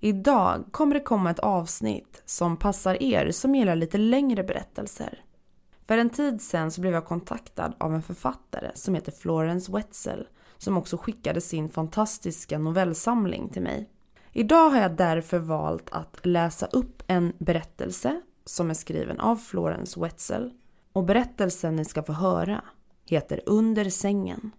Idag kommer det komma ett avsnitt som passar er som gillar lite längre berättelser. För en tid sedan så blev jag kontaktad av en författare som heter Florence Wetzel som också skickade sin fantastiska novellsamling till mig. Idag har jag därför valt att läsa upp en berättelse som är skriven av Florence Wetzel och berättelsen ni ska få höra heter Under sängen.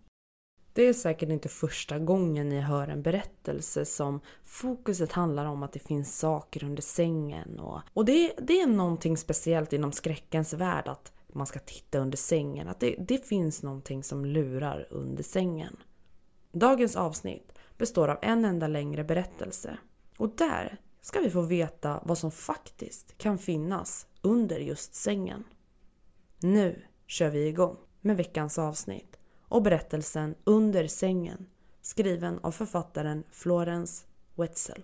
Det är säkert inte första gången ni hör en berättelse som fokuset handlar om att det finns saker under sängen. Och, och det, det är någonting speciellt inom skräckens värld att man ska titta under sängen. Att det, det finns någonting som lurar under sängen. Dagens avsnitt består av en enda längre berättelse. Och där ska vi få veta vad som faktiskt kan finnas under just sängen. Nu kör vi igång med veckans avsnitt och berättelsen Under sängen skriven av författaren Florence Wetzel.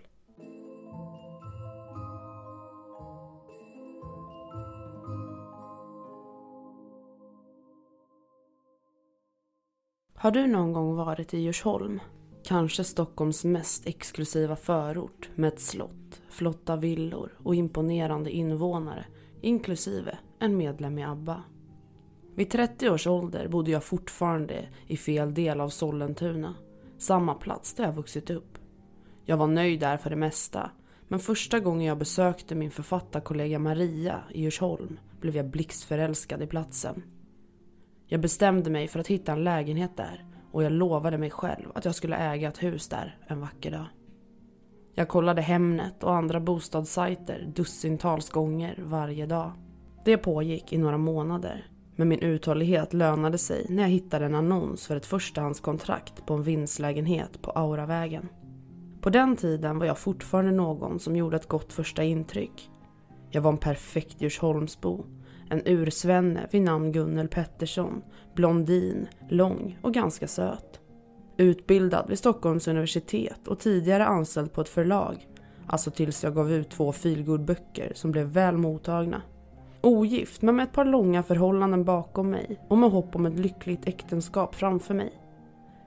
Har du någon gång varit i Djursholm? Kanske Stockholms mest exklusiva förort med ett slott, flotta villor och imponerande invånare inklusive en medlem i ABBA. Vid 30 års ålder bodde jag fortfarande i fel del av Sollentuna. Samma plats där jag vuxit upp. Jag var nöjd där för det mesta. Men första gången jag besökte min författarkollega Maria i Djursholm blev jag blixtförälskad i platsen. Jag bestämde mig för att hitta en lägenhet där och jag lovade mig själv att jag skulle äga ett hus där en vacker dag. Jag kollade Hemnet och andra bostadssajter dussintals gånger varje dag. Det pågick i några månader men min uthållighet lönade sig när jag hittade en annons för ett förstahandskontrakt på en vindslägenhet på Auravägen. På den tiden var jag fortfarande någon som gjorde ett gott första intryck. Jag var en perfekt Djursholmsbo. En ursvenne vid namn Gunnel Pettersson. Blondin, lång och ganska söt. Utbildad vid Stockholms universitet och tidigare anställd på ett förlag. Alltså tills jag gav ut två feelgood-böcker som blev väl mottagna. Ogift men med ett par långa förhållanden bakom mig och med hopp om ett lyckligt äktenskap framför mig.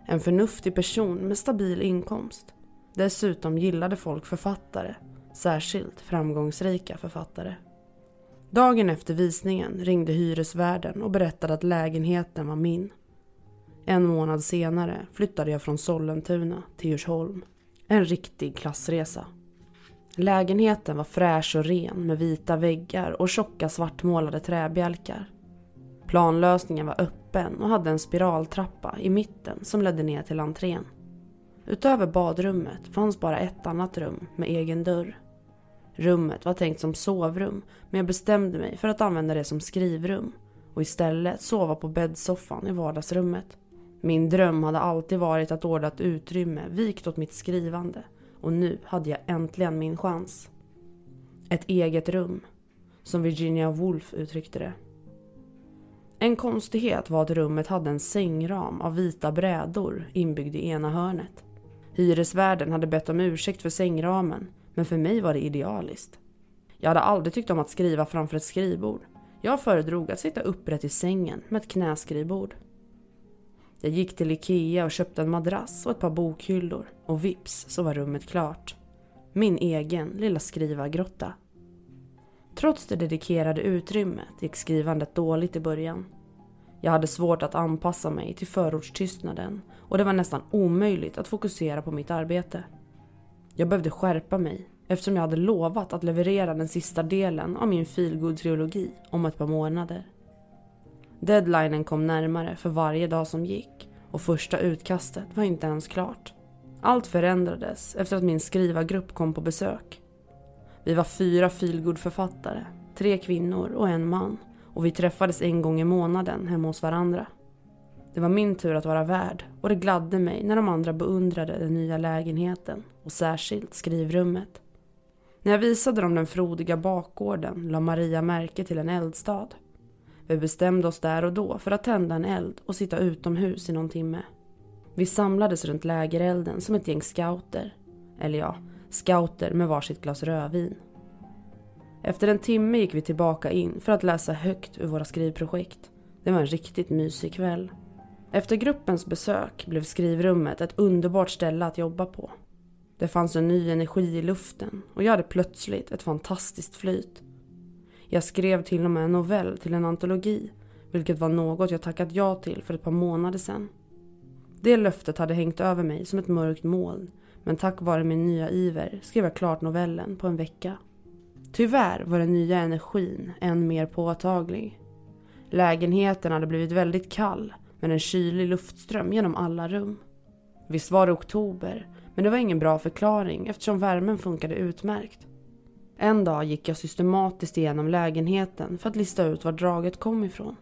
En förnuftig person med stabil inkomst. Dessutom gillade folk författare, särskilt framgångsrika författare. Dagen efter visningen ringde hyresvärden och berättade att lägenheten var min. En månad senare flyttade jag från Sollentuna till Djursholm. En riktig klassresa. Lägenheten var fräsch och ren med vita väggar och tjocka svartmålade träbjälkar. Planlösningen var öppen och hade en spiraltrappa i mitten som ledde ner till entrén. Utöver badrummet fanns bara ett annat rum med egen dörr. Rummet var tänkt som sovrum men jag bestämde mig för att använda det som skrivrum och istället sova på bäddsoffan i vardagsrummet. Min dröm hade alltid varit att ordna ett utrymme vikt åt mitt skrivande och nu hade jag äntligen min chans. Ett eget rum, som Virginia Woolf uttryckte det. En konstighet var att rummet hade en sängram av vita brädor inbyggd i ena hörnet. Hyresvärden hade bett om ursäkt för sängramen, men för mig var det idealiskt. Jag hade aldrig tyckt om att skriva framför ett skrivbord. Jag föredrog att sitta upprätt i sängen med ett knäskrivbord. Jag gick till Ikea och köpte en madrass och ett par bokhyllor och vips så var rummet klart. Min egen lilla skrivargrotta. Trots det dedikerade utrymmet gick skrivandet dåligt i början. Jag hade svårt att anpassa mig till förortstystnaden och det var nästan omöjligt att fokusera på mitt arbete. Jag behövde skärpa mig eftersom jag hade lovat att leverera den sista delen av min feelgood-trilogi om ett par månader. Deadlinen kom närmare för varje dag som gick och första utkastet var inte ens klart. Allt förändrades efter att min skrivargrupp kom på besök. Vi var fyra feelgood-författare, tre kvinnor och en man och vi träffades en gång i månaden hemma hos varandra. Det var min tur att vara värd och det gladde mig när de andra beundrade den nya lägenheten och särskilt skrivrummet. När jag visade dem den frodiga bakgården la Maria märke till en eldstad. Vi bestämde oss där och då för att tända en eld och sitta utomhus i någon timme. Vi samlades runt lägerelden som ett gäng scouter. Eller ja, scouter med varsitt glas rödvin. Efter en timme gick vi tillbaka in för att läsa högt ur våra skrivprojekt. Det var en riktigt mysig kväll. Efter gruppens besök blev skrivrummet ett underbart ställe att jobba på. Det fanns en ny energi i luften och jag hade plötsligt ett fantastiskt flyt. Jag skrev till och med en novell till en antologi, vilket var något jag tackat ja till för ett par månader sedan. Det löftet hade hängt över mig som ett mörkt moln, men tack vare min nya iver skrev jag klart novellen på en vecka. Tyvärr var den nya energin än mer påtaglig. Lägenheten hade blivit väldigt kall med en kylig luftström genom alla rum. Visst var det oktober, men det var ingen bra förklaring eftersom värmen funkade utmärkt. En dag gick jag systematiskt igenom lägenheten för att lista ut var draget kom ifrån.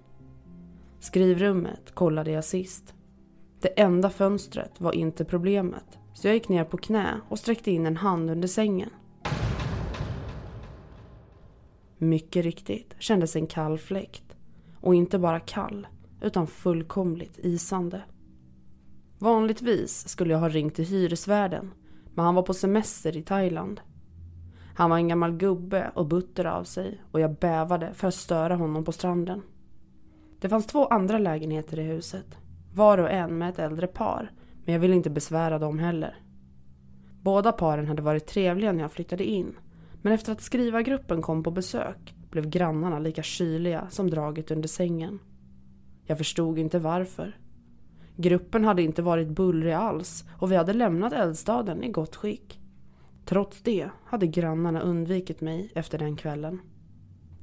Skrivrummet kollade jag sist. Det enda fönstret var inte problemet, så jag gick ner på knä och sträckte in en hand under sängen. Mycket riktigt kändes en kall fläkt. Och inte bara kall, utan fullkomligt isande. Vanligtvis skulle jag ha ringt till hyresvärden, men han var på semester i Thailand. Han var en gammal gubbe och butter av sig och jag bävade för att störa honom på stranden. Det fanns två andra lägenheter i huset, var och en med ett äldre par, men jag ville inte besvära dem heller. Båda paren hade varit trevliga när jag flyttade in, men efter att skrivargruppen kom på besök blev grannarna lika kyliga som draget under sängen. Jag förstod inte varför. Gruppen hade inte varit bullrig alls och vi hade lämnat eldstaden i gott skick. Trots det hade grannarna undvikit mig efter den kvällen.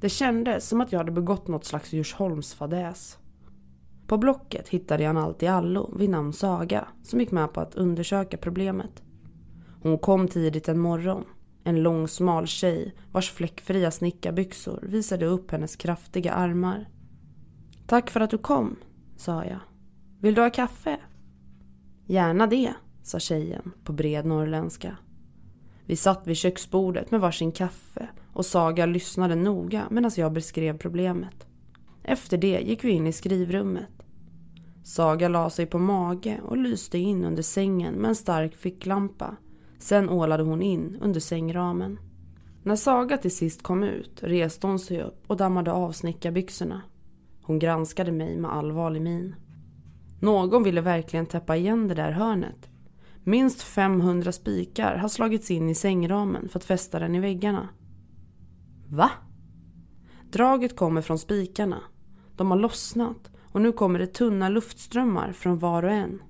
Det kändes som att jag hade begått något slags Djursholmsfadäs. På Blocket hittade jag en allt i allo vid namn Saga som gick med på att undersöka problemet. Hon kom tidigt en morgon. En lång smal tjej vars fläckfria snickarbyxor visade upp hennes kraftiga armar. Tack för att du kom, sa jag. Vill du ha kaffe? Gärna det, sa tjejen på bred norrländska. Vi satt vid köksbordet med varsin kaffe och Saga lyssnade noga medan jag beskrev problemet. Efter det gick vi in i skrivrummet. Saga la sig på mage och lyste in under sängen med en stark ficklampa. Sen ålade hon in under sängramen. När Saga till sist kom ut reste hon sig upp och dammade av snickarbyxorna. Hon granskade mig med allvarlig min. Någon ville verkligen täppa igen det där hörnet. Minst 500 spikar har slagits in i sängramen för att fästa den i väggarna. Va? Draget kommer från spikarna. De har lossnat och nu kommer det tunna luftströmmar från var och en.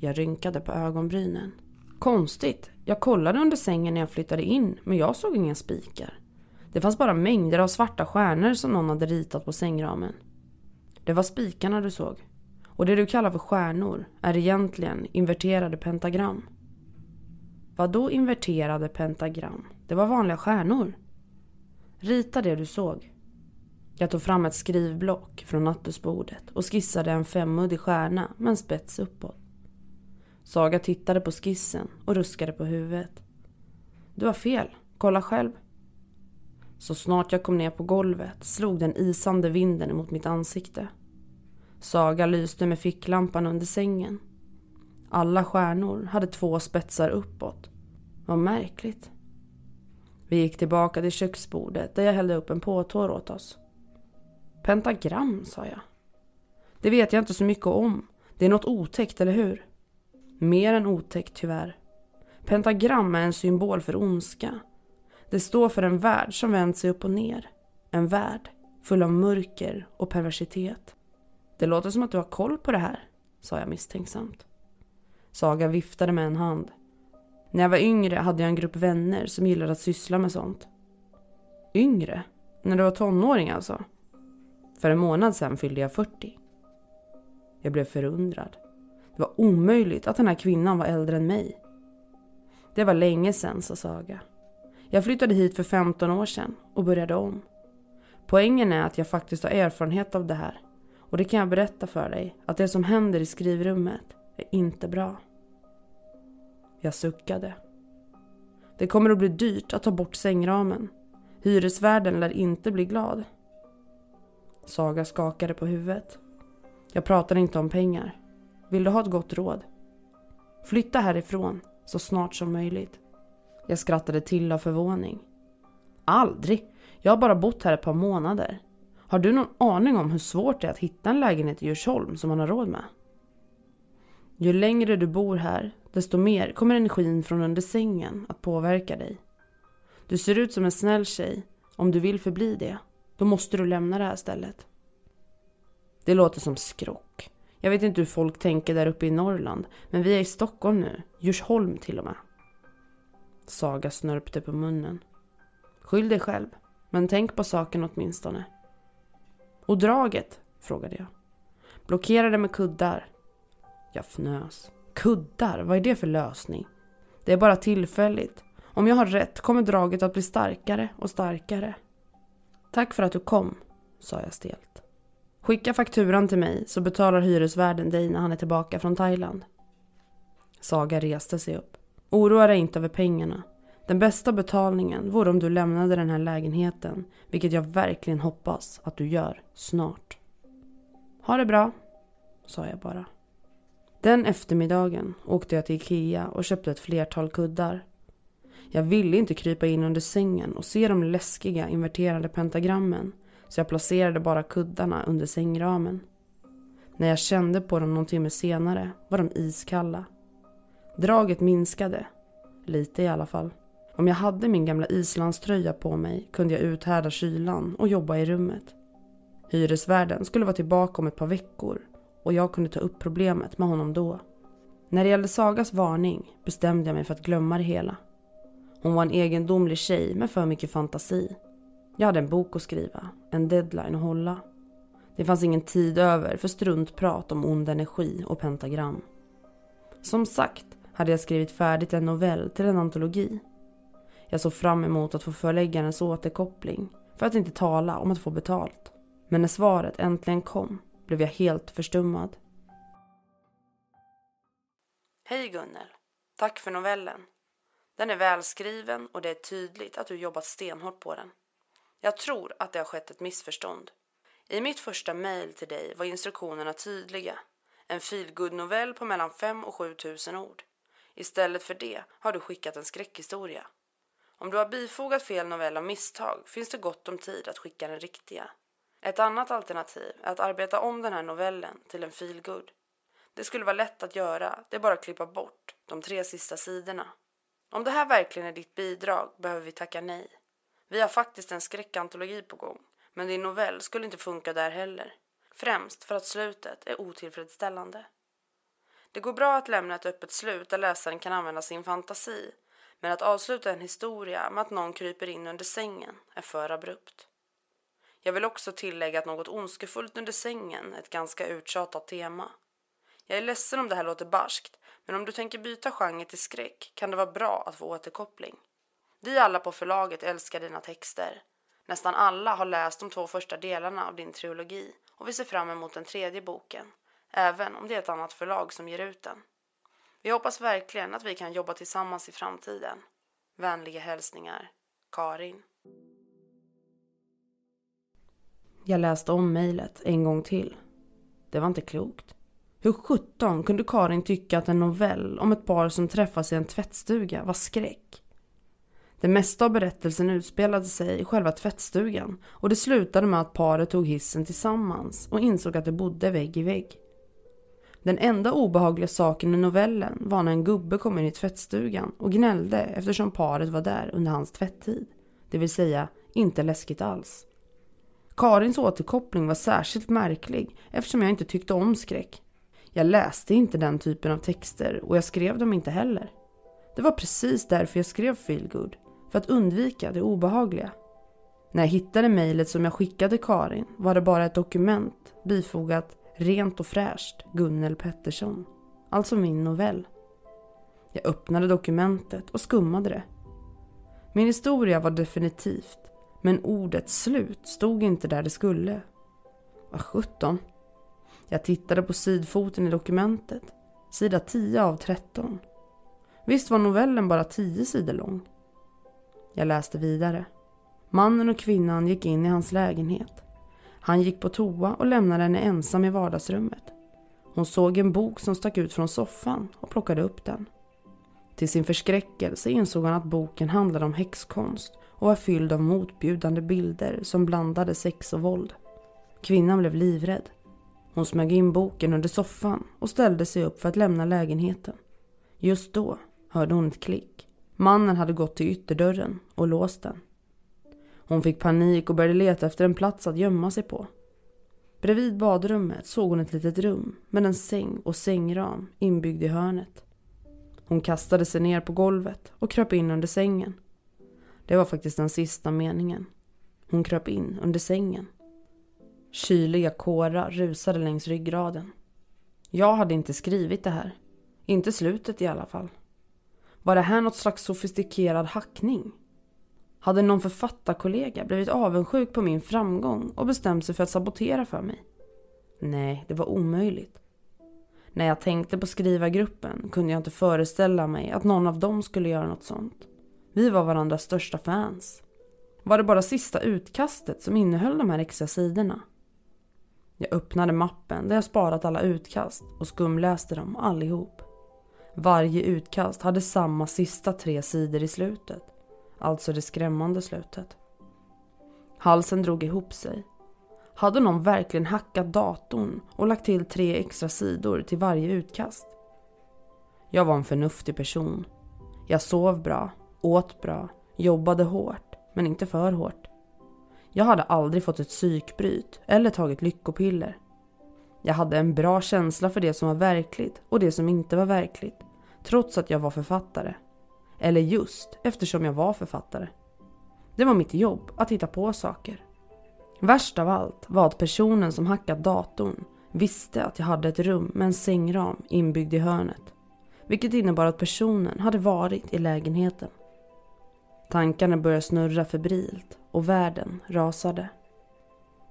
Jag rynkade på ögonbrynen. Konstigt. Jag kollade under sängen när jag flyttade in men jag såg inga spikar. Det fanns bara mängder av svarta stjärnor som någon hade ritat på sängramen. Det var spikarna du såg. Och det du kallar för stjärnor är egentligen inverterade pentagram. Vad då inverterade pentagram? Det var vanliga stjärnor. Rita det du såg. Jag tog fram ett skrivblock från nattusbordet och skissade en femuddig stjärna med en spets uppåt. Saga tittade på skissen och ruskade på huvudet. Du har fel. Kolla själv. Så snart jag kom ner på golvet slog den isande vinden emot mitt ansikte. Saga lyste med ficklampan under sängen. Alla stjärnor hade två spetsar uppåt. Vad märkligt. Vi gick tillbaka till köksbordet där jag hällde upp en påtår åt oss. Pentagram, sa jag. Det vet jag inte så mycket om. Det är något otäckt, eller hur? Mer än otäckt, tyvärr. Pentagram är en symbol för ondska. Det står för en värld som vänt sig upp och ner. En värld full av mörker och perversitet. Det låter som att du har koll på det här, sa jag misstänksamt. Saga viftade med en hand. När jag var yngre hade jag en grupp vänner som gillade att syssla med sånt. Yngre? När du var tonåring alltså? För en månad sedan fyllde jag 40. Jag blev förundrad. Det var omöjligt att den här kvinnan var äldre än mig. Det var länge sedan, sa Saga. Jag flyttade hit för 15 år sedan och började om. Poängen är att jag faktiskt har erfarenhet av det här. Och det kan jag berätta för dig, att det som händer i skrivrummet är inte bra. Jag suckade. Det kommer att bli dyrt att ta bort sängramen. Hyresvärden lär inte bli glad. Saga skakade på huvudet. Jag pratar inte om pengar. Vill du ha ett gott råd? Flytta härifrån så snart som möjligt. Jag skrattade till av förvåning. Aldrig! Jag har bara bott här ett par månader. Har du någon aning om hur svårt det är att hitta en lägenhet i Djursholm som man har råd med? Ju längre du bor här, desto mer kommer energin från under sängen att påverka dig. Du ser ut som en snäll tjej. Om du vill förbli det, då måste du lämna det här stället. Det låter som skrock. Jag vet inte hur folk tänker där uppe i Norrland, men vi är i Stockholm nu. Djursholm till och med. Saga snörpte på munnen. Skyll dig själv, men tänk på saken åtminstone. Och draget? frågade jag. Blockerade med kuddar. Jag fnös. Kuddar, vad är det för lösning? Det är bara tillfälligt. Om jag har rätt kommer draget att bli starkare och starkare. Tack för att du kom, sa jag stelt. Skicka fakturan till mig så betalar hyresvärden dig när han är tillbaka från Thailand. Saga reste sig upp. Oroa dig inte över pengarna. Den bästa betalningen vore om du lämnade den här lägenheten, vilket jag verkligen hoppas att du gör snart. Ha det bra, sa jag bara. Den eftermiddagen åkte jag till Ikea och köpte ett flertal kuddar. Jag ville inte krypa in under sängen och se de läskiga inverterade pentagrammen så jag placerade bara kuddarna under sängramen. När jag kände på dem någon timme senare var de iskalla. Draget minskade, lite i alla fall. Om jag hade min gamla islandströja på mig kunde jag uthärda kylan och jobba i rummet. Hyresvärden skulle vara tillbaka om ett par veckor och jag kunde ta upp problemet med honom då. När det gällde Sagas varning bestämde jag mig för att glömma det hela. Hon var en egendomlig tjej med för mycket fantasi. Jag hade en bok att skriva, en deadline att hålla. Det fanns ingen tid över för struntprat om ond energi och pentagram. Som sagt hade jag skrivit färdigt en novell till en antologi. Jag såg fram emot att få förläggarens återkoppling, för att inte tala om att få betalt. Men när svaret äntligen kom blev jag helt förstummad. Hej Gunnel! Tack för novellen. Den är välskriven och det är tydligt att du jobbat stenhårt på den. Jag tror att det har skett ett missförstånd. I mitt första mejl till dig var instruktionerna tydliga. En feelgood-novell på mellan 5 och 7 tusen ord. Istället för det har du skickat en skräckhistoria. Om du har bifogat fel novell av misstag finns det gott om tid att skicka den riktiga. Ett annat alternativ är att arbeta om den här novellen till en feelgood. Det skulle vara lätt att göra, det är bara att klippa bort de tre sista sidorna. Om det här verkligen är ditt bidrag behöver vi tacka nej. Vi har faktiskt en skräckantologi på gång, men din novell skulle inte funka där heller. Främst för att slutet är otillfredsställande. Det går bra att lämna ett öppet slut där läsaren kan använda sin fantasi, men att avsluta en historia med att någon kryper in under sängen är för abrupt. Jag vill också tillägga att något ondskefullt under sängen är ett ganska uttjatat tema. Jag är ledsen om det här låter barskt, men om du tänker byta genre till skräck kan det vara bra att få återkoppling. Vi alla på förlaget älskar dina texter. Nästan alla har läst de två första delarna av din trilogi och vi ser fram emot den tredje boken, även om det är ett annat förlag som ger ut den. Jag hoppas verkligen att vi kan jobba tillsammans i framtiden. Vänliga hälsningar, Karin. Jag läste om mejlet en gång till. Det var inte klokt. Hur sjutton kunde Karin tycka att en novell om ett par som träffas i en tvättstuga var skräck? Det mesta av berättelsen utspelade sig i själva tvättstugan och det slutade med att paret tog hissen tillsammans och insåg att de bodde vägg i vägg. Den enda obehagliga saken i novellen var när en gubbe kom in i tvättstugan och gnällde eftersom paret var där under hans tvätttid. Det vill säga inte läskigt alls. Karins återkoppling var särskilt märklig eftersom jag inte tyckte om skräck. Jag läste inte den typen av texter och jag skrev dem inte heller. Det var precis därför jag skrev feelgood, för att undvika det obehagliga. När jag hittade mejlet som jag skickade Karin var det bara ett dokument bifogat rent och fräscht Gunnel Pettersson. Alltså min novell. Jag öppnade dokumentet och skummade det. Min historia var definitivt, men ordet slut stod inte där det skulle. Vad sjutton. Jag tittade på sidfoten i dokumentet, sida 10 av 13. Visst var novellen bara 10 sidor lång. Jag läste vidare. Mannen och kvinnan gick in i hans lägenhet. Han gick på toa och lämnade henne ensam i vardagsrummet. Hon såg en bok som stack ut från soffan och plockade upp den. Till sin förskräckelse insåg han att boken handlade om häxkonst och var fylld av motbjudande bilder som blandade sex och våld. Kvinnan blev livrädd. Hon smög in boken under soffan och ställde sig upp för att lämna lägenheten. Just då hörde hon ett klick. Mannen hade gått till ytterdörren och låst den. Hon fick panik och började leta efter en plats att gömma sig på. Bredvid badrummet såg hon ett litet rum med en säng och sängram inbyggd i hörnet. Hon kastade sig ner på golvet och kröp in under sängen. Det var faktiskt den sista meningen. Hon kröp in under sängen. Kyliga kårar rusade längs ryggraden. Jag hade inte skrivit det här. Inte slutet i alla fall. Var det här något slags sofistikerad hackning? Hade någon författarkollega blivit avundsjuk på min framgång och bestämt sig för att sabotera för mig? Nej, det var omöjligt. När jag tänkte på skrivargruppen kunde jag inte föreställa mig att någon av dem skulle göra något sånt. Vi var varandras största fans. Var det bara sista utkastet som innehöll de här extra sidorna? Jag öppnade mappen där jag sparat alla utkast och skumläste dem allihop. Varje utkast hade samma sista tre sidor i slutet. Alltså det skrämmande slutet. Halsen drog ihop sig. Hade någon verkligen hackat datorn och lagt till tre extra sidor till varje utkast? Jag var en förnuftig person. Jag sov bra, åt bra, jobbade hårt, men inte för hårt. Jag hade aldrig fått ett psykbryt eller tagit lyckopiller. Jag hade en bra känsla för det som var verkligt och det som inte var verkligt, trots att jag var författare. Eller just eftersom jag var författare. Det var mitt jobb att hitta på saker. Värst av allt var att personen som hackat datorn visste att jag hade ett rum med en sängram inbyggd i hörnet. Vilket innebar att personen hade varit i lägenheten. Tankarna började snurra febrilt och världen rasade.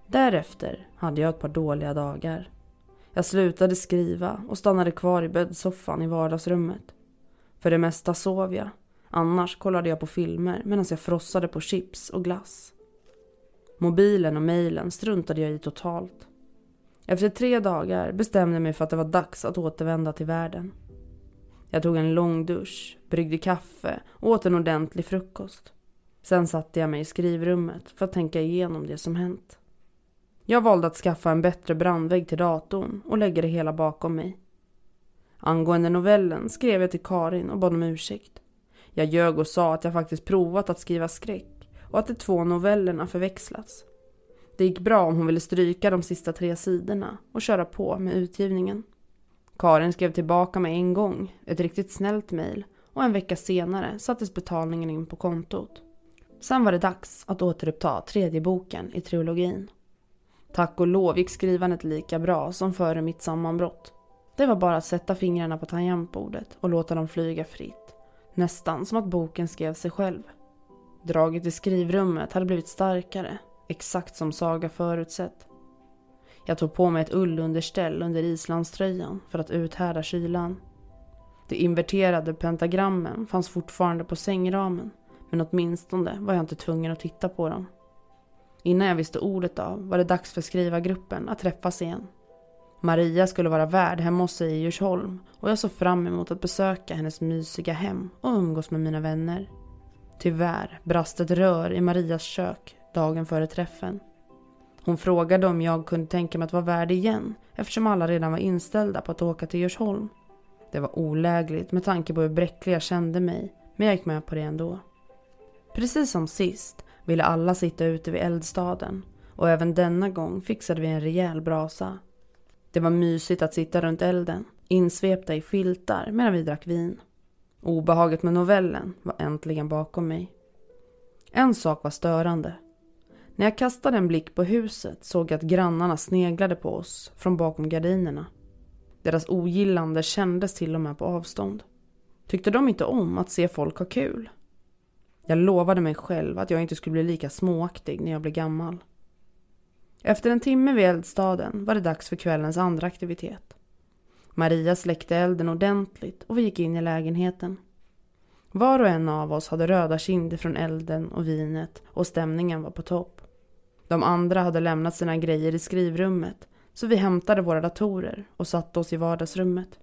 Därefter hade jag ett par dåliga dagar. Jag slutade skriva och stannade kvar i bäddsoffan i vardagsrummet. För det mesta sov jag. Annars kollade jag på filmer medan jag frossade på chips och glass. Mobilen och mejlen struntade jag i totalt. Efter tre dagar bestämde jag mig för att det var dags att återvända till världen. Jag tog en lång dusch, bryggde kaffe och åt en ordentlig frukost. Sen satte jag mig i skrivrummet för att tänka igenom det som hänt. Jag valde att skaffa en bättre brandvägg till datorn och lägga det hela bakom mig. Angående novellen skrev jag till Karin och bad om ursäkt. Jag ljög och sa att jag faktiskt provat att skriva skräck och att de två novellerna förväxlats. Det gick bra om hon ville stryka de sista tre sidorna och köra på med utgivningen. Karin skrev tillbaka med en gång, ett riktigt snällt mejl och en vecka senare sattes betalningen in på kontot. Sen var det dags att återuppta tredje boken i trilogin. Tack och lov gick skrivandet lika bra som före mitt sammanbrott. Det var bara att sätta fingrarna på tangentbordet och låta dem flyga fritt. Nästan som att boken skrev sig själv. Draget i skrivrummet hade blivit starkare, exakt som Saga förutsett. Jag tog på mig ett ullunderställ under islandströjan för att uthärda kylan. De inverterade pentagrammen fanns fortfarande på sängramen men åtminstone var jag inte tvungen att titta på dem. Innan jag visste ordet av var det dags för skrivargruppen att träffas igen. Maria skulle vara värd hemma hos sig i Djursholm och jag såg fram emot att besöka hennes mysiga hem och umgås med mina vänner. Tyvärr brast ett rör i Marias kök dagen före träffen. Hon frågade om jag kunde tänka mig att vara värd igen eftersom alla redan var inställda på att åka till Djursholm. Det var olägligt med tanke på hur bräcklig jag kände mig men jag gick med på det ändå. Precis som sist ville alla sitta ute vid eldstaden och även denna gång fixade vi en rejäl brasa. Det var mysigt att sitta runt elden, insvepta i filtar medan vi drack vin. Obehaget med novellen var äntligen bakom mig. En sak var störande. När jag kastade en blick på huset såg jag att grannarna sneglade på oss från bakom gardinerna. Deras ogillande kändes till och med på avstånd. Tyckte de inte om att se folk ha kul? Jag lovade mig själv att jag inte skulle bli lika småaktig när jag blev gammal. Efter en timme vid eldstaden var det dags för kvällens andra aktivitet. Maria släckte elden ordentligt och vi gick in i lägenheten. Var och en av oss hade röda kinder från elden och vinet och stämningen var på topp. De andra hade lämnat sina grejer i skrivrummet så vi hämtade våra datorer och satte oss i vardagsrummet.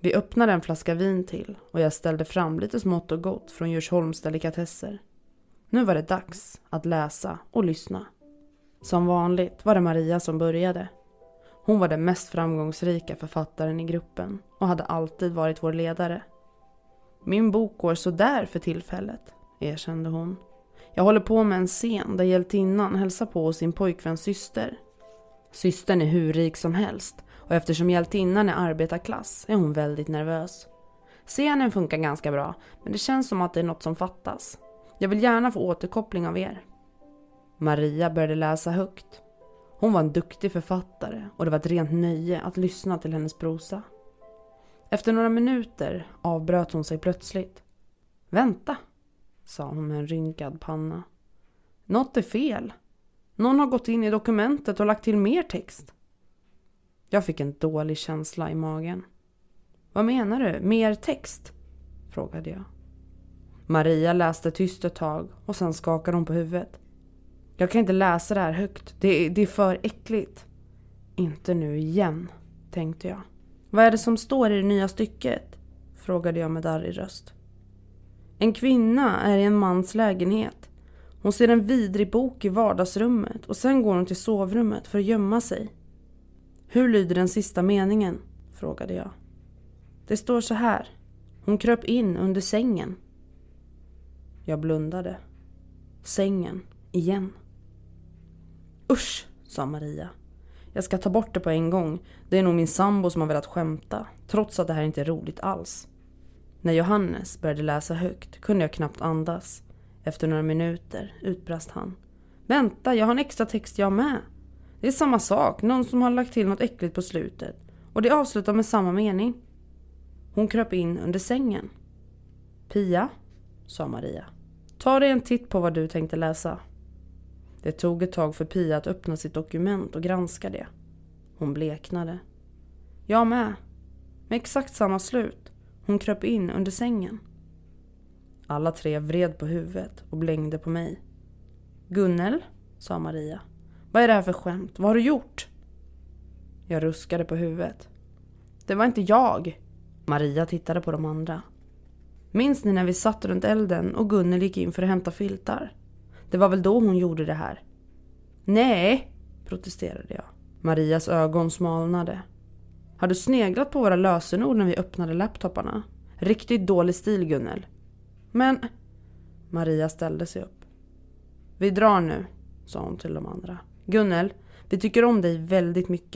Vi öppnade en flaska vin till och jag ställde fram lite smått och gott från Djursholms delikatesser. Nu var det dags att läsa och lyssna. Som vanligt var det Maria som började. Hon var den mest framgångsrika författaren i gruppen och hade alltid varit vår ledare. Min bok går sådär för tillfället, erkände hon. Jag håller på med en scen där hjältinnan hälsar på sin pojkväns syster. Systern är hur rik som helst och eftersom hjältinnan är arbetarklass är hon väldigt nervös. Scenen funkar ganska bra men det känns som att det är något som fattas. Jag vill gärna få återkoppling av er. Maria började läsa högt. Hon var en duktig författare och det var ett rent nöje att lyssna till hennes prosa. Efter några minuter avbröt hon sig plötsligt. Vänta, sa hon med en rynkad panna. Något är fel. Någon har gått in i dokumentet och lagt till mer text. Jag fick en dålig känsla i magen. Vad menar du? Mer text? frågade jag. Maria läste tyst ett tag och sen skakade hon på huvudet. Jag kan inte läsa det här högt. Det, det är för äckligt. Inte nu igen, tänkte jag. Vad är det som står i det nya stycket? Frågade jag med darrig röst. En kvinna är i en mans lägenhet. Hon ser en vidrig bok i vardagsrummet och sen går hon till sovrummet för att gömma sig. Hur lyder den sista meningen? frågade jag. Det står så här. Hon kröp in under sängen. Jag blundade. Sängen, igen. Usch, sa Maria. Jag ska ta bort det på en gång. Det är nog min sambo som har velat skämta, trots att det här inte är roligt alls. När Johannes började läsa högt kunde jag knappt andas. Efter några minuter utbrast han. Vänta, jag har en extra text jag med. Det är samma sak, någon som har lagt till något äckligt på slutet. Och det avslutar med samma mening. Hon kröp in under sängen. Pia, sa Maria. Ta dig en titt på vad du tänkte läsa. Det tog ett tag för Pia att öppna sitt dokument och granska det. Hon bleknade. Jag med. Med exakt samma slut. Hon kröp in under sängen. Alla tre vred på huvudet och blängde på mig. Gunnel, sa Maria. Vad är det här för skämt? Vad har du gjort? Jag ruskade på huvudet. Det var inte jag. Maria tittade på de andra. Minns ni när vi satt runt elden och Gunnel gick in för att hämta filtar? Det var väl då hon gjorde det här? Nej, protesterade jag. Marias ögon smalnade. Har du sneglat på våra lösenord när vi öppnade laptoparna? Riktigt dålig stil Gunnel. Men... Maria ställde sig upp. Vi drar nu, sa hon till de andra. Gunnel, vi tycker om dig väldigt mycket.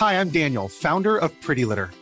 Hej, jag Daniel, founder of Pretty Litter.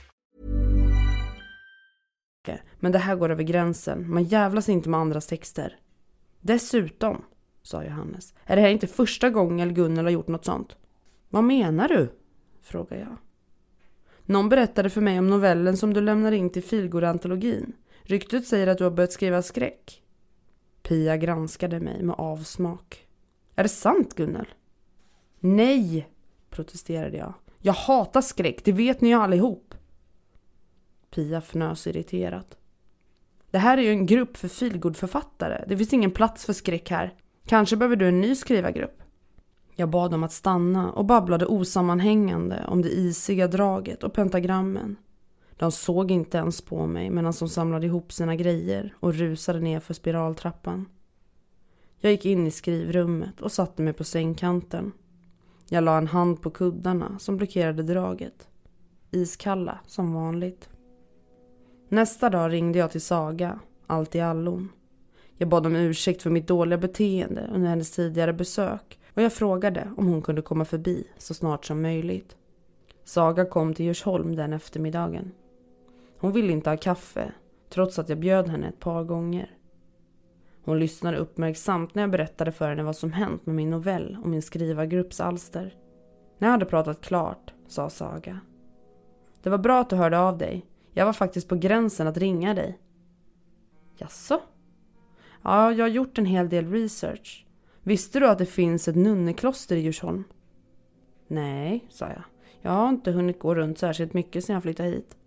Men det här går över gränsen. Man jävlas inte med andras texter. Dessutom, sa Johannes. Är det här inte första gången Gunnel har gjort något sånt? Vad menar du? frågade jag. Någon berättade för mig om novellen som du lämnade in till Filgor-antologin. Ryktet säger att du har börjat skriva skräck. Pia granskade mig med avsmak. Är det sant Gunnel? Nej, protesterade jag. Jag hatar skräck, det vet ni ju allihop. Pia fnös irriterat. Det här är ju en grupp för feelgood-författare. Det finns ingen plats för skräck här. Kanske behöver du en ny skrivargrupp. Jag bad dem att stanna och babblade osammanhängande om det isiga draget och pentagrammen. De såg inte ens på mig medan de samlade ihop sina grejer och rusade ner för spiraltrappan. Jag gick in i skrivrummet och satte mig på sängkanten. Jag la en hand på kuddarna som blockerade draget. Iskalla som vanligt. Nästa dag ringde jag till Saga, allt i allon. Jag bad om ursäkt för mitt dåliga beteende under hennes tidigare besök och jag frågade om hon kunde komma förbi så snart som möjligt. Saga kom till Djursholm den eftermiddagen. Hon ville inte ha kaffe, trots att jag bjöd henne ett par gånger. Hon lyssnade uppmärksamt när jag berättade för henne vad som hänt med min novell och min skrivargrupps alster. När jag hade pratat klart sa Saga. Det var bra att du hörde av dig. Jag var faktiskt på gränsen att ringa dig. Jaså? Ja, jag har gjort en hel del research. Visste du att det finns ett nunnekloster i Djursholm? Nej, sa jag. Jag har inte hunnit gå runt särskilt mycket sedan jag flyttade hit.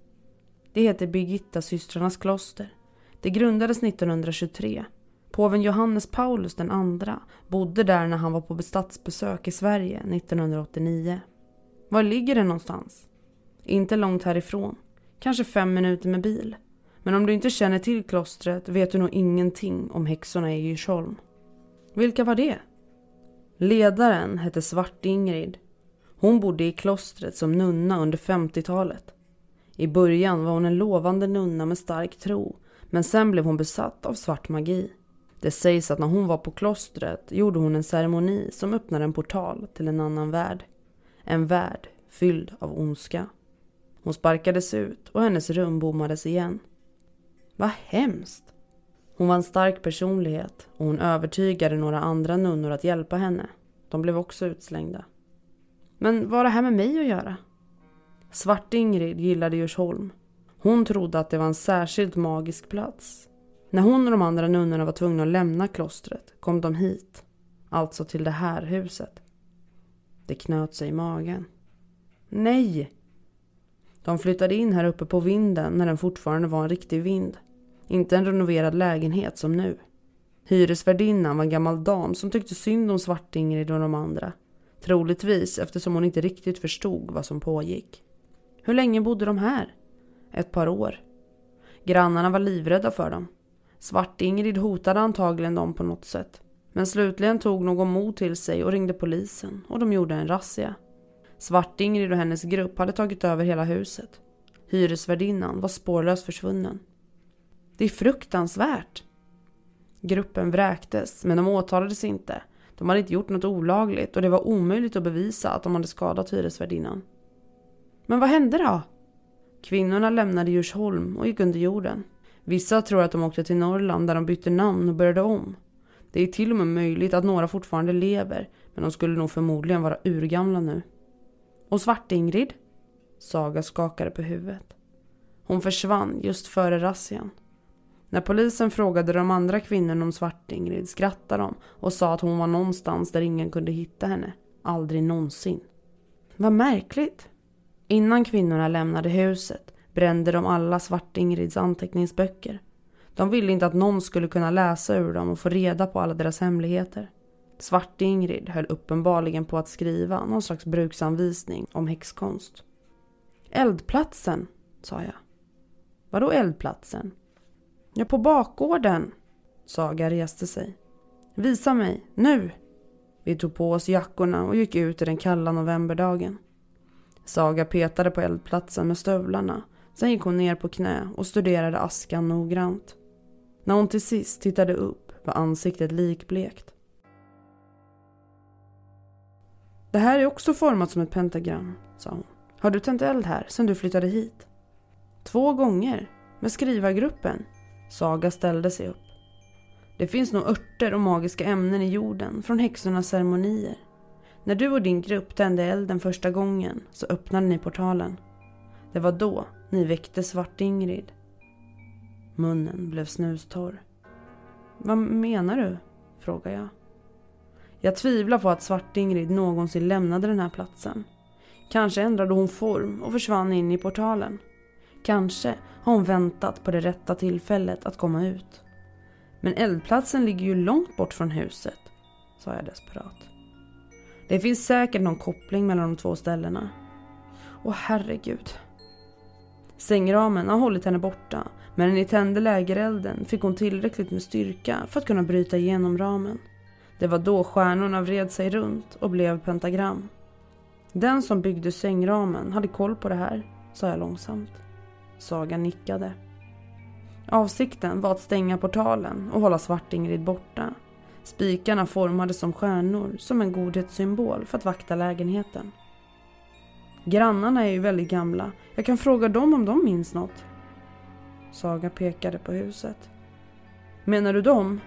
Det heter Birgitta systrarnas kloster. Det grundades 1923. Påven Johannes Paulus den andra bodde där när han var på statsbesök i Sverige 1989. Var ligger det någonstans? Inte långt härifrån. Kanske fem minuter med bil. Men om du inte känner till klostret vet du nog ingenting om häxorna i Djursholm. Vilka var det? Ledaren hette Svart-Ingrid. Hon bodde i klostret som nunna under 50-talet. I början var hon en lovande nunna med stark tro men sen blev hon besatt av svart magi. Det sägs att när hon var på klostret gjorde hon en ceremoni som öppnade en portal till en annan värld. En värld fylld av ondska. Hon sparkades ut och hennes rum bommades igen. Vad hemskt! Hon var en stark personlighet och hon övertygade några andra nunnor att hjälpa henne. De blev också utslängda. Men vad har det här med mig att göra? Svart-Ingrid gillade Djursholm. Hon trodde att det var en särskilt magisk plats. När hon och de andra nunnorna var tvungna att lämna klostret kom de hit. Alltså till det här huset. Det knöt sig i magen. Nej! De flyttade in här uppe på vinden när den fortfarande var en riktig vind. Inte en renoverad lägenhet som nu. Hyresvärdinnan var en gammal dam som tyckte synd om Svart-Ingrid och de andra. Troligtvis eftersom hon inte riktigt förstod vad som pågick. Hur länge bodde de här? Ett par år. Grannarna var livrädda för dem. Svart-Ingrid hotade antagligen dem på något sätt. Men slutligen tog någon mod till sig och ringde polisen och de gjorde en razzia. Svart-Ingrid och hennes grupp hade tagit över hela huset. Hyresvärdinnan var spårlöst försvunnen. Det är fruktansvärt. Gruppen vräktes, men de åtalades inte. De hade inte gjort något olagligt och det var omöjligt att bevisa att de hade skadat hyresvärdinnan. Men vad hände då? Kvinnorna lämnade Djursholm och gick under jorden. Vissa tror att de åkte till Norrland där de bytte namn och började om. Det är till och med möjligt att några fortfarande lever, men de skulle nog förmodligen vara urgamla nu. Och Svart-Ingrid? Saga skakade på huvudet. Hon försvann just före razzian. När polisen frågade de andra kvinnorna om Svart-Ingrid skrattade de och sa att hon var någonstans där ingen kunde hitta henne. Aldrig någonsin. Vad märkligt. Innan kvinnorna lämnade huset brände de alla Svart-Ingrids anteckningsböcker. De ville inte att någon skulle kunna läsa ur dem och få reda på alla deras hemligheter. Svart-Ingrid höll uppenbarligen på att skriva någon slags bruksanvisning om häxkonst. Eldplatsen, sa jag. Vadå eldplatsen? Ja, på bakgården. Saga reste sig. Visa mig, nu! Vi tog på oss jackorna och gick ut i den kalla novemberdagen. Saga petade på eldplatsen med stövlarna. Sen gick hon ner på knä och studerade askan noggrant. När hon till sist tittade upp var ansiktet likblekt. Det här är också format som ett pentagram, sa hon. Har du tänt eld här sen du flyttade hit? Två gånger, med skrivargruppen. Saga ställde sig upp. Det finns nog örter och magiska ämnen i jorden från häxornas ceremonier. När du och din grupp tände elden första gången så öppnade ni portalen. Det var då ni väckte Svart-Ingrid. Munnen blev snustorr. Vad menar du? frågade jag. Jag tvivlar på att Svart-Ingrid någonsin lämnade den här platsen. Kanske ändrade hon form och försvann in i portalen. Kanske har hon väntat på det rätta tillfället att komma ut. Men eldplatsen ligger ju långt bort från huset, sa jag desperat. Det finns säkert någon koppling mellan de två ställena. Åh herregud. Sängramen har hållit henne borta men när ni tände lägerelden fick hon tillräckligt med styrka för att kunna bryta igenom ramen. Det var då stjärnorna vred sig runt och blev pentagram. Den som byggde sängramen hade koll på det här, sa jag långsamt. Saga nickade. Avsikten var att stänga portalen och hålla Svart-Ingrid borta. Spikarna formades som stjärnor, som en godhetssymbol för att vakta lägenheten. Grannarna är ju väldigt gamla. Jag kan fråga dem om de minns något. Saga pekade på huset. Menar du dem?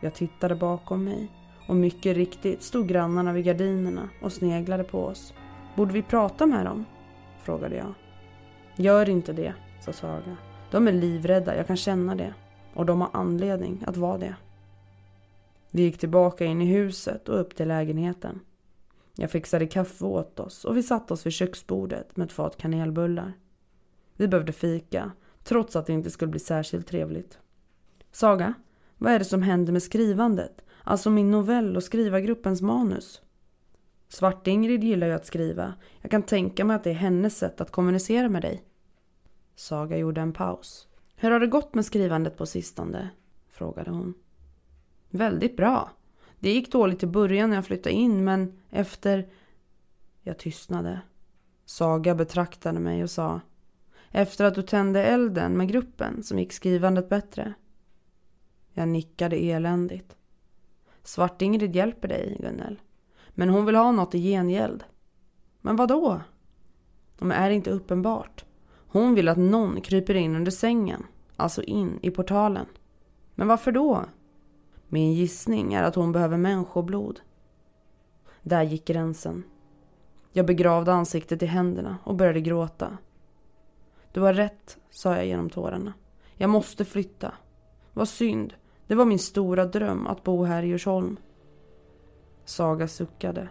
Jag tittade bakom mig och mycket riktigt stod grannarna vid gardinerna och sneglade på oss. Borde vi prata med dem? Frågade jag. Gör inte det, sa Saga. De är livrädda, jag kan känna det. Och de har anledning att vara det. Vi gick tillbaka in i huset och upp till lägenheten. Jag fixade kaffe åt oss och vi satte oss vid köksbordet med ett fat kanelbullar. Vi behövde fika, trots att det inte skulle bli särskilt trevligt. Saga, vad är det som händer med skrivandet? Alltså min novell och skrivargruppens manus? Svart-Ingrid gillar ju att skriva. Jag kan tänka mig att det är hennes sätt att kommunicera med dig. Saga gjorde en paus. Hur har det gått med skrivandet på sistone? frågade hon. Väldigt bra. Det gick dåligt i början när jag flyttade in men efter... Jag tystnade. Saga betraktade mig och sa efter att du tände elden med gruppen som gick skrivandet bättre. Jag nickade eländigt. Svart-Ingrid hjälper dig, Gunnel. Men hon vill ha något i gengäld. Men vad då? Men är det inte uppenbart? Hon vill att någon kryper in under sängen. Alltså in i portalen. Men varför då? Min gissning är att hon behöver människoblod. Där gick gränsen. Jag begravde ansiktet i händerna och började gråta. Du har rätt, sa jag genom tårarna. Jag måste flytta. Vad synd. Det var min stora dröm att bo här i Djursholm. Saga suckade.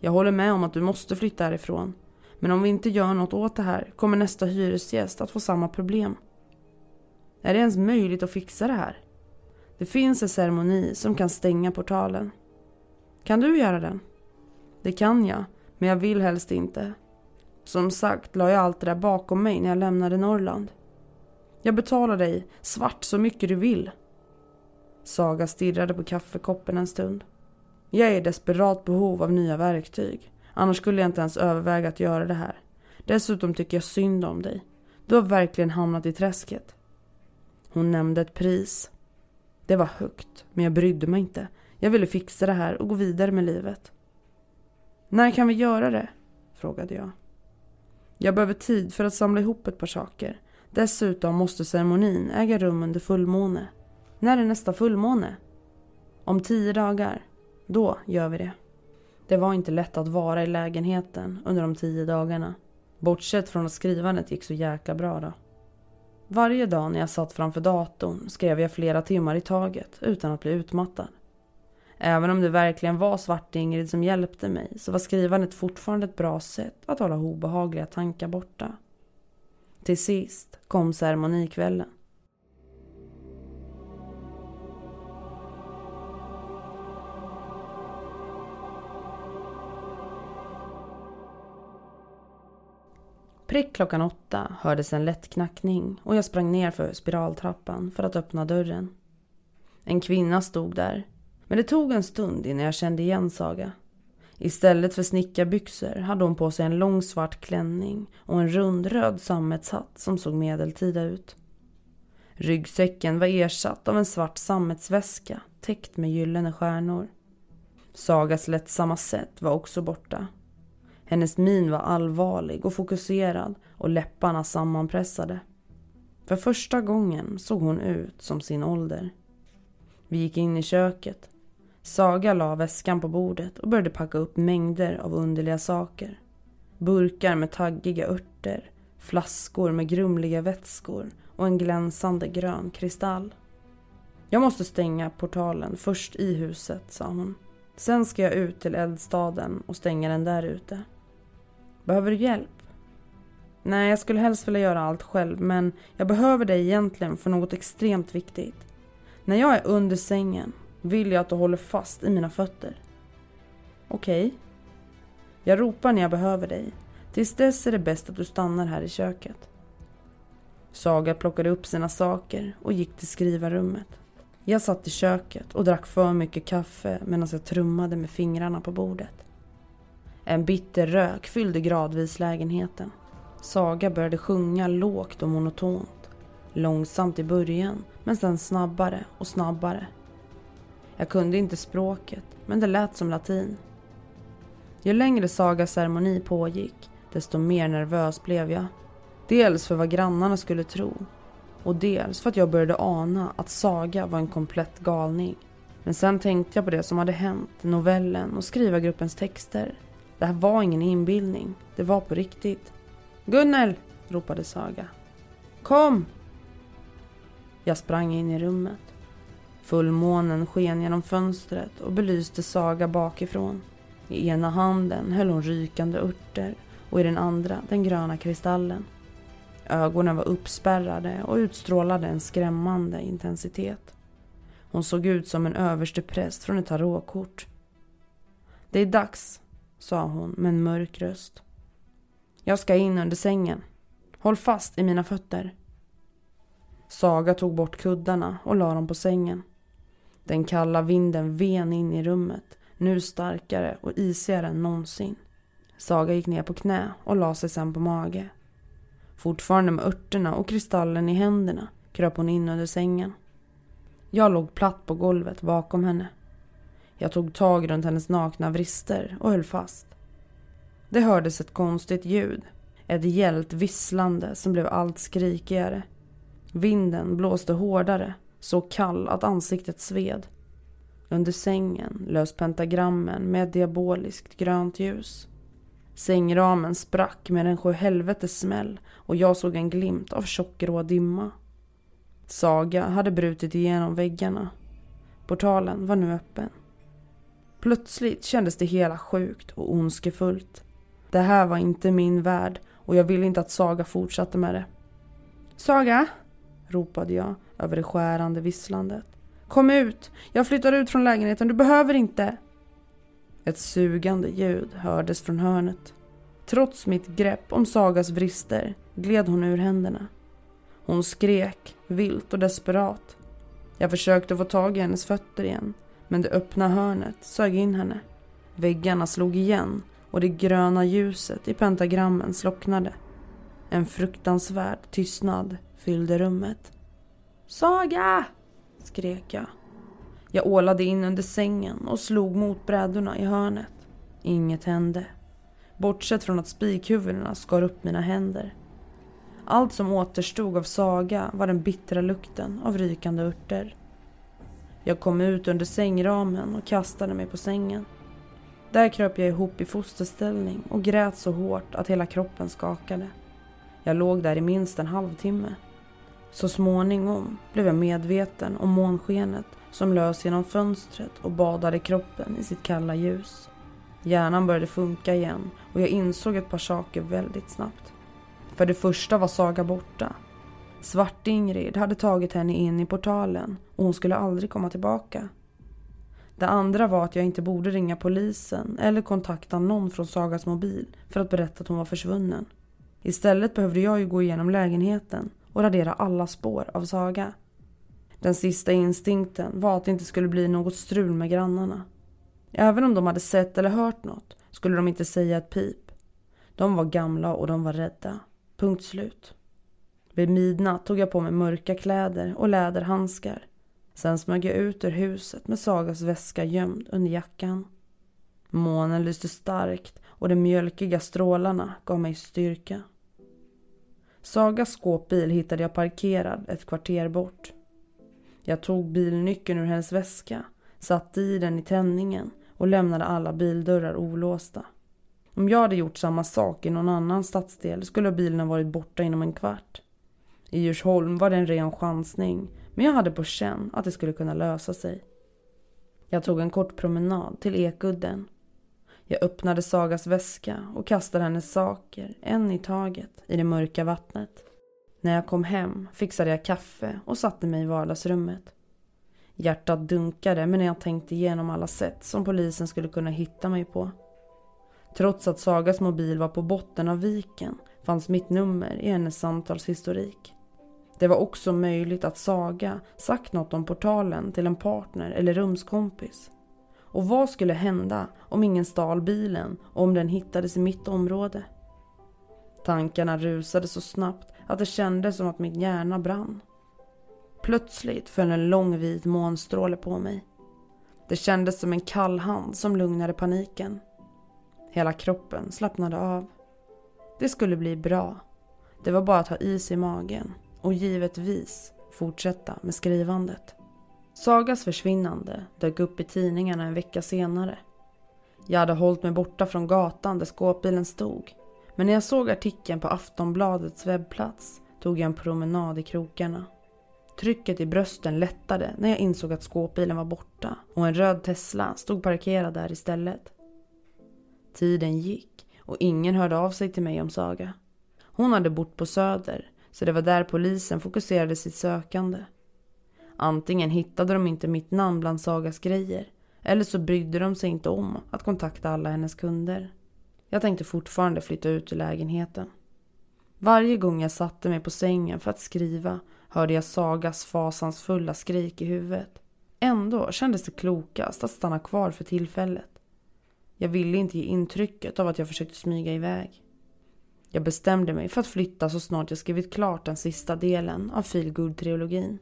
Jag håller med om att du måste flytta härifrån. Men om vi inte gör något åt det här kommer nästa hyresgäst att få samma problem. Är det ens möjligt att fixa det här? Det finns en ceremoni som kan stänga portalen. Kan du göra den? Det kan jag, men jag vill helst inte. Som sagt la jag allt det där bakom mig när jag lämnade Norrland. Jag betalar dig svart så mycket du vill. Saga stirrade på kaffekoppen en stund. Jag är i desperat behov av nya verktyg. Annars skulle jag inte ens överväga att göra det här. Dessutom tycker jag synd om dig. Du har verkligen hamnat i träsket. Hon nämnde ett pris. Det var högt, men jag brydde mig inte. Jag ville fixa det här och gå vidare med livet. När kan vi göra det? frågade jag. Jag behöver tid för att samla ihop ett par saker. Dessutom måste ceremonin äga rum under fullmåne. När är nästa fullmåne? Om tio dagar. Då gör vi det. Det var inte lätt att vara i lägenheten under de tio dagarna. Bortsett från att skrivandet gick så jäkla bra då. Varje dag när jag satt framför datorn skrev jag flera timmar i taget utan att bli utmattad. Även om det verkligen var Svart-Ingrid som hjälpte mig så var skrivandet fortfarande ett bra sätt att hålla obehagliga tankar borta. Till sist kom ceremonikvällen. Prick klockan åtta hördes en lätt knackning och jag sprang ner för spiraltrappan för att öppna dörren. En kvinna stod där men det tog en stund innan jag kände igen Saga. Istället för snickarbyxor hade hon på sig en lång svart klänning och en rund röd sammetshatt som såg medeltida ut. Ryggsäcken var ersatt av en svart sammetsväska täckt med gyllene stjärnor. Sagas lättsamma sätt var också borta. Hennes min var allvarlig och fokuserad och läpparna sammanpressade. För första gången såg hon ut som sin ålder. Vi gick in i köket. Saga la väskan på bordet och började packa upp mängder av underliga saker. Burkar med taggiga örter, flaskor med grumliga vätskor och en glänsande grön kristall. Jag måste stänga portalen först i huset, sa hon. Sen ska jag ut till eldstaden och stänga den där ute. Behöver du hjälp? Nej, jag skulle helst vilja göra allt själv, men jag behöver dig egentligen för något extremt viktigt. När jag är under sängen vill jag att du håller fast i mina fötter. Okej. Okay. Jag ropar när jag behöver dig. Tills dess är det bäst att du stannar här i köket. Saga plockade upp sina saker och gick till skrivarrummet. Jag satt i köket och drack för mycket kaffe medan jag trummade med fingrarna på bordet. En bitter rök fyllde gradvis lägenheten. Saga började sjunga lågt och monotont. Långsamt i början, men sen snabbare och snabbare. Jag kunde inte språket, men det lät som latin. Ju längre Sagas ceremoni pågick, desto mer nervös blev jag. Dels för vad grannarna skulle tro och dels för att jag började ana att Saga var en komplett galning. Men sen tänkte jag på det som hade hänt, novellen och skrivargruppens texter. Det här var ingen inbildning, det var på riktigt. Gunnel! ropade Saga. Kom! Jag sprang in i rummet. Fullmånen sken genom fönstret och belyste Saga bakifrån. I ena handen höll hon rykande örter och i den andra den gröna kristallen. Ögonen var uppspärrade och utstrålade en skrämmande intensitet. Hon såg ut som en överstepräst från ett tarotkort. Det är dags, sa hon med en mörk röst. Jag ska in under sängen. Håll fast i mina fötter. Saga tog bort kuddarna och la dem på sängen. Den kalla vinden ven in i rummet, nu starkare och isigare än någonsin. Saga gick ner på knä och la sig sen på mage. Fortfarande med örterna och kristallen i händerna kröp hon in under sängen. Jag låg platt på golvet bakom henne. Jag tog tag runt hennes nakna vrister och höll fast. Det hördes ett konstigt ljud. Ett gällt visslande som blev allt skrikigare. Vinden blåste hårdare, så kall att ansiktet sved. Under sängen lös pentagrammen med ett diaboliskt grönt ljus. Sängramen sprack med en sjuhelvetes smäll och jag såg en glimt av tjockgrå dimma. Saga hade brutit igenom väggarna. Portalen var nu öppen. Plötsligt kändes det hela sjukt och ondskefullt. Det här var inte min värld och jag ville inte att Saga fortsatte med det. Saga! ropade jag över det skärande visslandet. Kom ut! Jag flyttar ut från lägenheten, du behöver inte! Ett sugande ljud hördes från hörnet. Trots mitt grepp om Sagas vrister gled hon ur händerna. Hon skrek, vilt och desperat. Jag försökte få tag i hennes fötter igen, men det öppna hörnet sög in henne. Väggarna slog igen och det gröna ljuset i pentagrammen slocknade. En fruktansvärd tystnad fyllde rummet. Saga! skrek jag. Jag ålade in under sängen och slog mot brädorna i hörnet. Inget hände. Bortsett från att spikhuvudena skar upp mina händer. Allt som återstod av Saga var den bittra lukten av rykande örter. Jag kom ut under sängramen och kastade mig på sängen. Där kröp jag ihop i fosterställning och grät så hårt att hela kroppen skakade. Jag låg där i minst en halvtimme. Så småningom blev jag medveten om månskenet som lös genom fönstret och badade kroppen i sitt kalla ljus. Hjärnan började funka igen och jag insåg ett par saker väldigt snabbt. För det första var Saga borta. Svart-Ingrid hade tagit henne in i portalen och hon skulle aldrig komma tillbaka. Det andra var att jag inte borde ringa polisen eller kontakta någon från Sagas mobil för att berätta att hon var försvunnen. Istället behövde jag ju gå igenom lägenheten och radera alla spår av Saga. Den sista instinkten var att det inte skulle bli något strul med grannarna. Även om de hade sett eller hört något skulle de inte säga ett pip. De var gamla och de var rädda. Punkt slut. Vid midnatt tog jag på mig mörka kläder och läderhandskar. Sen smög jag ut ur huset med Sagas väska gömd under jackan. Månen lyste starkt och de mjölkiga strålarna gav mig styrka. Sagas skåpbil hittade jag parkerad ett kvarter bort. Jag tog bilnyckeln ur hennes väska, satte i den i tändningen och lämnade alla bildörrar olåsta. Om jag hade gjort samma sak i någon annan stadsdel skulle bilen ha varit borta inom en kvart. I Djursholm var det en ren chansning, men jag hade på känn att det skulle kunna lösa sig. Jag tog en kort promenad till Ekudden. Jag öppnade Sagas väska och kastade hennes saker, en i taget, i det mörka vattnet. När jag kom hem fixade jag kaffe och satte mig i vardagsrummet. Hjärtat dunkade men jag tänkte igenom alla sätt som polisen skulle kunna hitta mig på. Trots att Sagas mobil var på botten av viken fanns mitt nummer i hennes samtalshistorik. Det var också möjligt att Saga sagt något om portalen till en partner eller rumskompis. Och vad skulle hända om ingen stal bilen och om den hittades i mitt område? Tankarna rusade så snabbt att det kändes som att min hjärna brann. Plötsligt föll en lång vit månstråle på mig. Det kändes som en kall hand som lugnade paniken. Hela kroppen slappnade av. Det skulle bli bra. Det var bara att ha is i magen och givetvis fortsätta med skrivandet. Sagas försvinnande dök upp i tidningarna en vecka senare. Jag hade hållit mig borta från gatan där skåpbilen stod. Men när jag såg artikeln på Aftonbladets webbplats tog jag en promenad i krokarna. Trycket i brösten lättade när jag insåg att skåpbilen var borta och en röd Tesla stod parkerad där istället. Tiden gick och ingen hörde av sig till mig om Saga. Hon hade bott på Söder så det var där polisen fokuserade sitt sökande. Antingen hittade de inte mitt namn bland Sagas grejer eller så brydde de sig inte om att kontakta alla hennes kunder. Jag tänkte fortfarande flytta ut ur lägenheten. Varje gång jag satte mig på sängen för att skriva hörde jag Sagas fasansfulla skrik i huvudet. Ändå kändes det klokast att stanna kvar för tillfället. Jag ville inte ge intrycket av att jag försökte smyga iväg. Jag bestämde mig för att flytta så snart jag skrivit klart den sista delen av Feelgood-trilogin.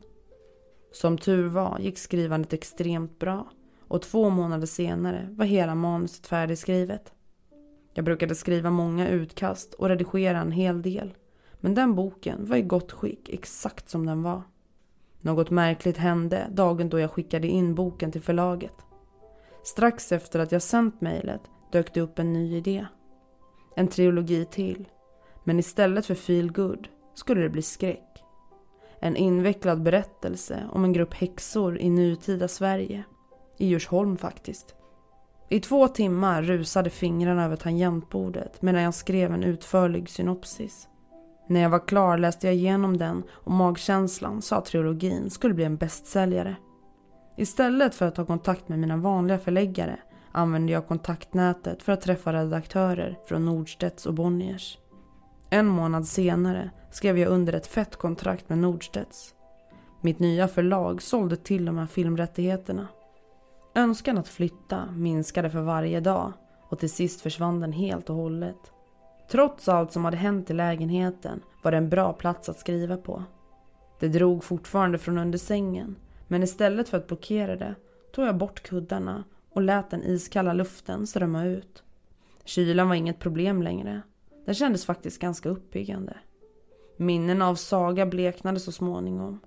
Som tur var gick skrivandet extremt bra och två månader senare var hela manuset färdigskrivet. Jag brukade skriva många utkast och redigera en hel del. Men den boken var i gott skick exakt som den var. Något märkligt hände dagen då jag skickade in boken till förlaget. Strax efter att jag sänt mejlet dök det upp en ny idé. En trilogi till. Men istället för feel good skulle det bli skräck. En invecklad berättelse om en grupp häxor i nutida Sverige. I Djursholm faktiskt. I två timmar rusade fingrarna över tangentbordet medan jag skrev en utförlig synopsis. När jag var klar läste jag igenom den och magkänslan sa att trilogin skulle bli en bästsäljare. Istället för att ta kontakt med mina vanliga förläggare använde jag kontaktnätet för att träffa redaktörer från Nordstedts och Bonniers. En månad senare skrev jag under ett fett kontrakt med Nordstedts. Mitt nya förlag sålde till och med filmrättigheterna. Önskan att flytta minskade för varje dag och till sist försvann den helt och hållet. Trots allt som hade hänt i lägenheten var det en bra plats att skriva på. Det drog fortfarande från under sängen men istället för att blockera det tog jag bort kuddarna och lät den iskalla luften strömma ut. Kylan var inget problem längre. Den kändes faktiskt ganska uppiggande. Minnen av Saga bleknade så småningom.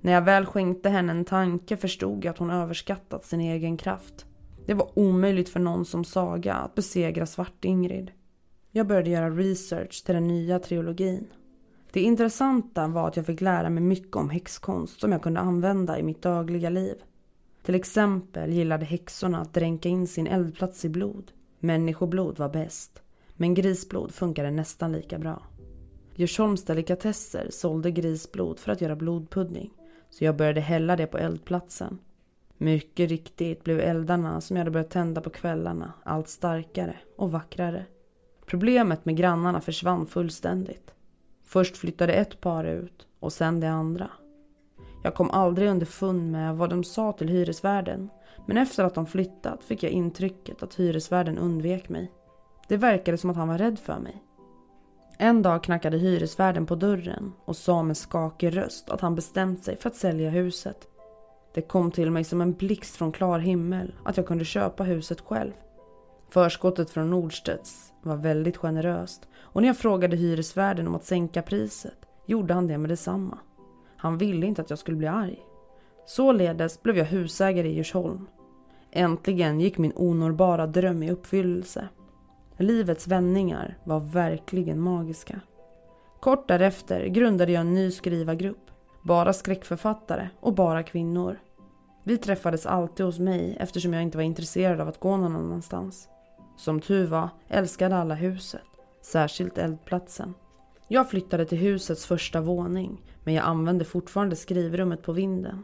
När jag väl skänkte henne en tanke förstod jag att hon överskattat sin egen kraft. Det var omöjligt för någon som Saga att besegra Svart-Ingrid. Jag började göra research till den nya trilogin. Det intressanta var att jag fick lära mig mycket om häxkonst som jag kunde använda i mitt dagliga liv. Till exempel gillade häxorna att dränka in sin eldplats i blod. Människoblod var bäst, men grisblod funkade nästan lika bra. Djursholms delikatesser sålde grisblod för att göra blodpudding så jag började hälla det på eldplatsen. Mycket riktigt blev eldarna som jag hade börjat tända på kvällarna allt starkare och vackrare. Problemet med grannarna försvann fullständigt. Först flyttade ett par ut och sen det andra. Jag kom aldrig underfund med vad de sa till hyresvärden men efter att de flyttat fick jag intrycket att hyresvärden undvek mig. Det verkade som att han var rädd för mig. En dag knackade hyresvärden på dörren och sa med skakig röst att han bestämt sig för att sälja huset. Det kom till mig som en blixt från klar himmel att jag kunde köpa huset själv. Förskottet från Nordstedts var väldigt generöst och när jag frågade hyresvärden om att sänka priset gjorde han det med detsamma. Han ville inte att jag skulle bli arg. Således blev jag husägare i Djursholm. Äntligen gick min onåbara dröm i uppfyllelse. Livets vändningar var verkligen magiska. Kort därefter grundade jag en ny skrivargrupp. Bara skräckförfattare och bara kvinnor. Vi träffades alltid hos mig eftersom jag inte var intresserad av att gå någon annanstans. Som tur var älskade alla huset, särskilt eldplatsen. Jag flyttade till husets första våning men jag använde fortfarande skrivrummet på vinden.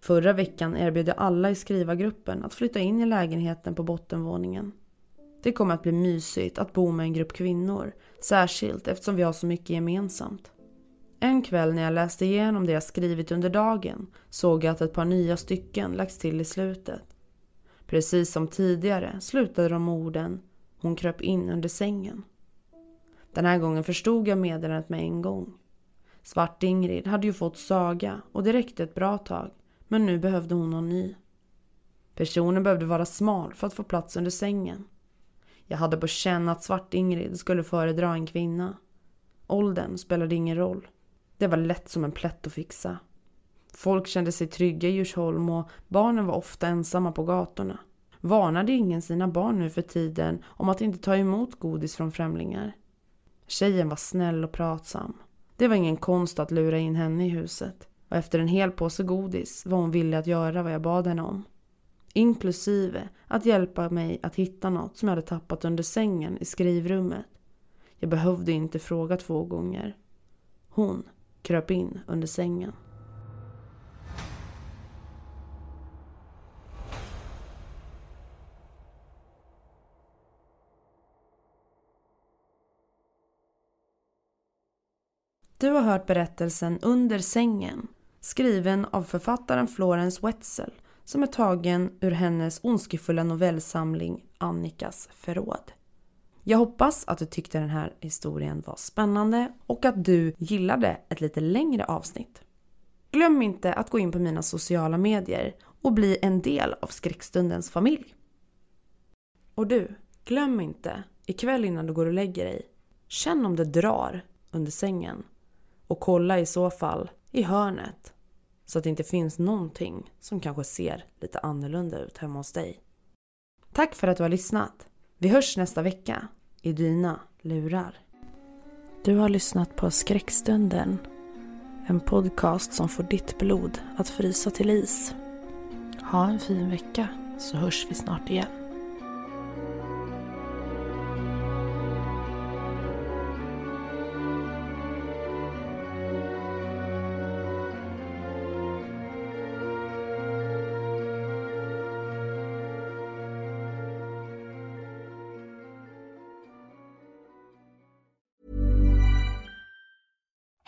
Förra veckan erbjöd jag alla i skrivargruppen att flytta in i lägenheten på bottenvåningen. Det kommer att bli mysigt att bo med en grupp kvinnor, särskilt eftersom vi har så mycket gemensamt. En kväll när jag läste igenom det jag skrivit under dagen såg jag att ett par nya stycken lagts till i slutet. Precis som tidigare slutade de med orden Hon kröp in under sängen. Den här gången förstod jag meddelandet med en gång. Svart-Ingrid hade ju fått Saga och det räckte ett bra tag. Men nu behövde hon någon ny. Personen behövde vara smal för att få plats under sängen. Jag hade på känn att Svart-Ingrid skulle föredra en kvinna. Åldern spelade ingen roll. Det var lätt som en plätt att fixa. Folk kände sig trygga i Djursholm och barnen var ofta ensamma på gatorna. Varnade ingen sina barn nu för tiden om att inte ta emot godis från främlingar? Tjejen var snäll och pratsam. Det var ingen konst att lura in henne i huset och efter en hel påse godis var hon villig att göra vad jag bad henne om. Inklusive att hjälpa mig att hitta något som jag hade tappat under sängen i skrivrummet. Jag behövde inte fråga två gånger. Hon kröp in under sängen. Du har hört berättelsen Under sängen skriven av författaren Florence Wetzel som är tagen ur hennes ondskefulla novellsamling Annikas förråd. Jag hoppas att du tyckte den här historien var spännande och att du gillade ett lite längre avsnitt. Glöm inte att gå in på mina sociala medier och bli en del av skräckstundens familj. Och du, glöm inte ikväll innan du går och lägger dig, känn om det drar under sängen och kolla i så fall i hörnet så att det inte finns någonting som kanske ser lite annorlunda ut hemma hos dig. Tack för att du har lyssnat. Vi hörs nästa vecka i dina lurar. Du har lyssnat på Skräckstunden. En podcast som får ditt blod att frysa till is. Ha en fin vecka så hörs vi snart igen.